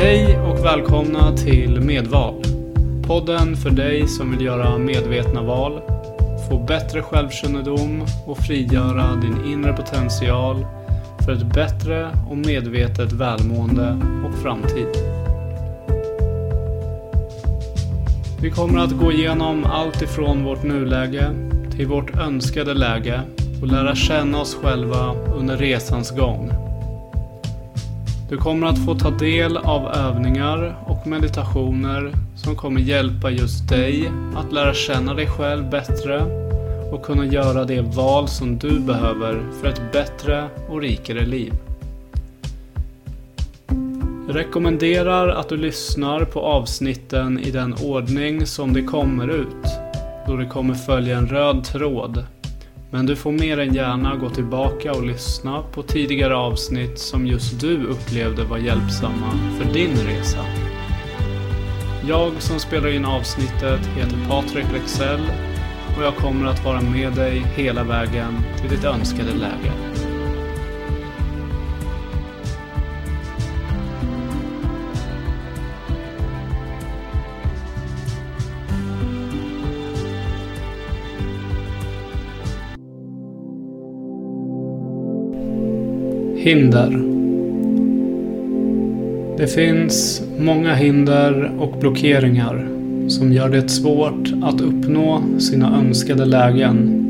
Hej och välkomna till Medval. Podden för dig som vill göra medvetna val, få bättre självkännedom och frigöra din inre potential för ett bättre och medvetet välmående och framtid. Vi kommer att gå igenom allt ifrån vårt nuläge till vårt önskade läge och lära känna oss själva under resans gång. Du kommer att få ta del av övningar och meditationer som kommer hjälpa just dig att lära känna dig själv bättre och kunna göra det val som du behöver för ett bättre och rikare liv. Jag rekommenderar att du lyssnar på avsnitten i den ordning som de kommer ut, då det kommer följa en röd tråd men du får mer än gärna gå tillbaka och lyssna på tidigare avsnitt som just du upplevde var hjälpsamma för din resa. Jag som spelar in avsnittet heter Patrik Lexell och jag kommer att vara med dig hela vägen till ditt önskade läge. Hinder. Det finns många hinder och blockeringar som gör det svårt att uppnå sina önskade lägen.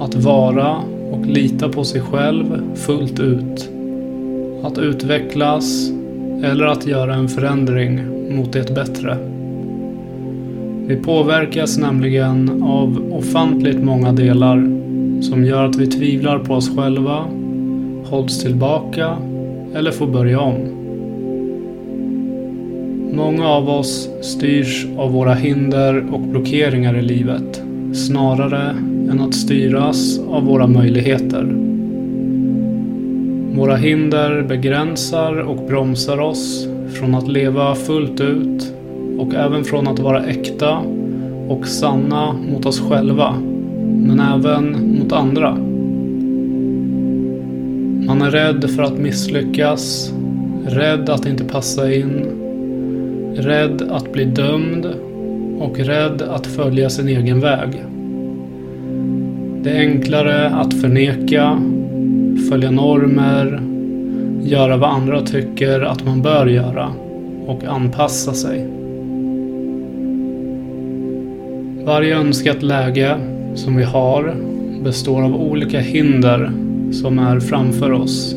Att vara och lita på sig själv fullt ut. Att utvecklas eller att göra en förändring mot det bättre. Vi påverkas nämligen av ofantligt många delar som gör att vi tvivlar på oss själva hålls tillbaka eller får börja om. Många av oss styrs av våra hinder och blockeringar i livet snarare än att styras av våra möjligheter. Våra hinder begränsar och bromsar oss från att leva fullt ut och även från att vara äkta och sanna mot oss själva, men även mot andra. Man är rädd för att misslyckas, rädd att inte passa in, rädd att bli dömd och rädd att följa sin egen väg. Det är enklare att förneka, följa normer, göra vad andra tycker att man bör göra och anpassa sig. Varje önskat läge som vi har består av olika hinder som är framför oss.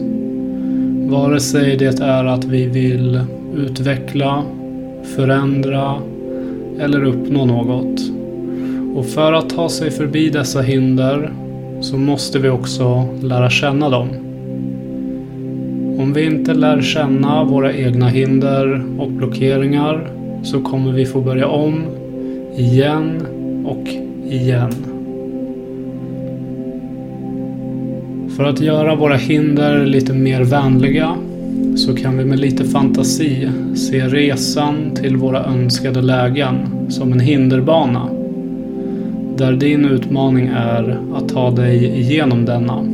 Vare sig det är att vi vill utveckla, förändra eller uppnå något. Och för att ta sig förbi dessa hinder så måste vi också lära känna dem. Om vi inte lär känna våra egna hinder och blockeringar så kommer vi få börja om igen och igen. För att göra våra hinder lite mer vänliga så kan vi med lite fantasi se resan till våra önskade lägen som en hinderbana. Där din utmaning är att ta dig igenom denna.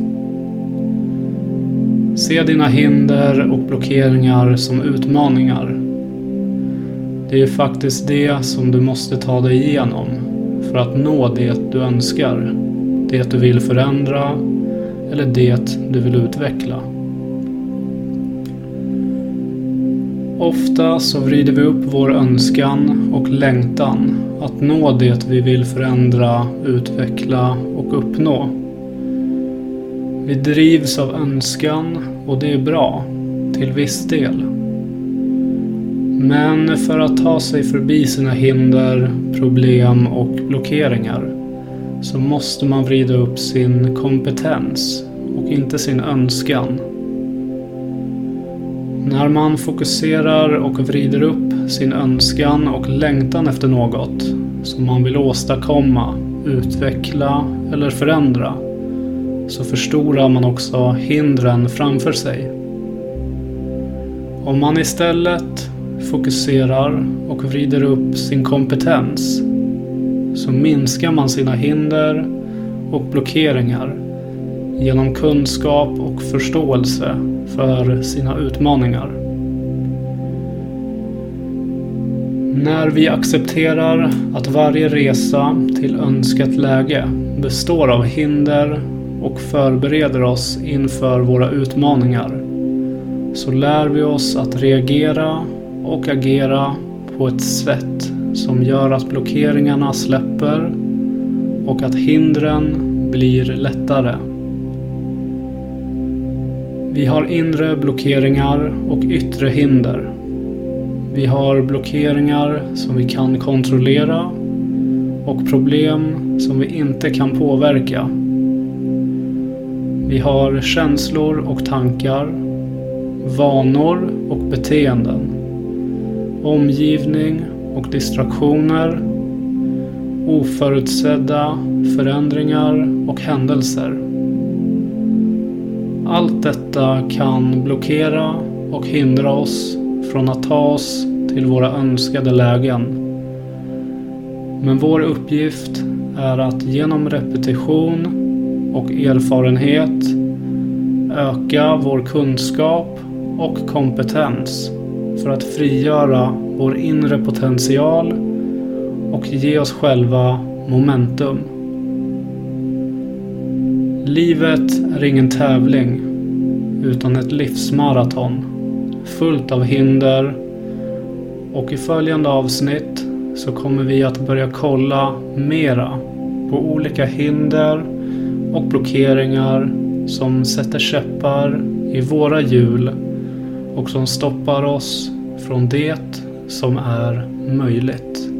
Se dina hinder och blockeringar som utmaningar. Det är faktiskt det som du måste ta dig igenom för att nå det du önskar. Det du vill förändra eller det du vill utveckla. Ofta så vrider vi upp vår önskan och längtan att nå det vi vill förändra, utveckla och uppnå. Vi drivs av önskan och det är bra, till viss del. Men för att ta sig förbi sina hinder, problem och blockeringar så måste man vrida upp sin kompetens och inte sin önskan. När man fokuserar och vrider upp sin önskan och längtan efter något som man vill åstadkomma, utveckla eller förändra så förstorar man också hindren framför sig. Om man istället fokuserar och vrider upp sin kompetens så minskar man sina hinder och blockeringar genom kunskap och förståelse för sina utmaningar. När vi accepterar att varje resa till önskat läge består av hinder och förbereder oss inför våra utmaningar så lär vi oss att reagera och agera på ett sätt som gör att blockeringarna släpper och att hindren blir lättare. Vi har inre blockeringar och yttre hinder. Vi har blockeringar som vi kan kontrollera och problem som vi inte kan påverka. Vi har känslor och tankar, vanor och beteenden, omgivning och distraktioner, oförutsedda förändringar och händelser. Allt detta kan blockera och hindra oss från att ta oss till våra önskade lägen. Men vår uppgift är att genom repetition och erfarenhet öka vår kunskap och kompetens för att frigöra vår inre potential och ge oss själva momentum. Livet är ingen tävling utan ett livsmaraton fullt av hinder och i följande avsnitt så kommer vi att börja kolla mera på olika hinder och blockeringar som sätter käppar i våra hjul och som stoppar oss från det som är möjligt.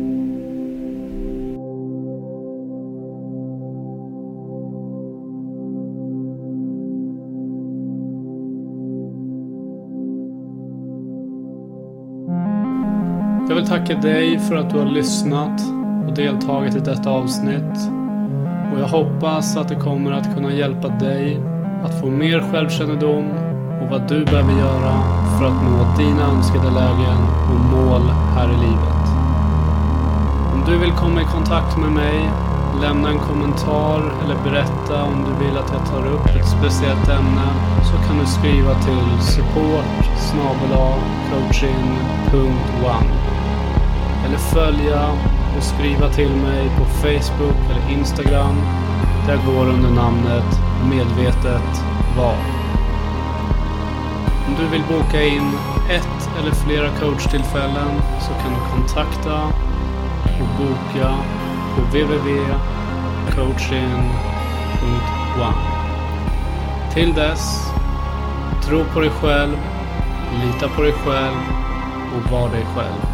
Jag vill tacka dig för att du har lyssnat och deltagit i detta avsnitt. Och jag hoppas att det kommer att kunna hjälpa dig att få mer självkännedom och vad du behöver göra för att nå dina önskade lägen och mål här i livet. Om du vill komma i kontakt med mig, lämna en kommentar eller berätta om du vill att jag tar upp ett speciellt ämne så kan du skriva till support coaching.one eller följa och skriva till mig på Facebook eller Instagram. Där går under namnet Medvetet Val. Om du vill boka in ett eller flera coachtillfällen så kan du kontakta och boka på www.coaching.one. Till dess, tro på dig själv, lita på dig själv och var dig själv.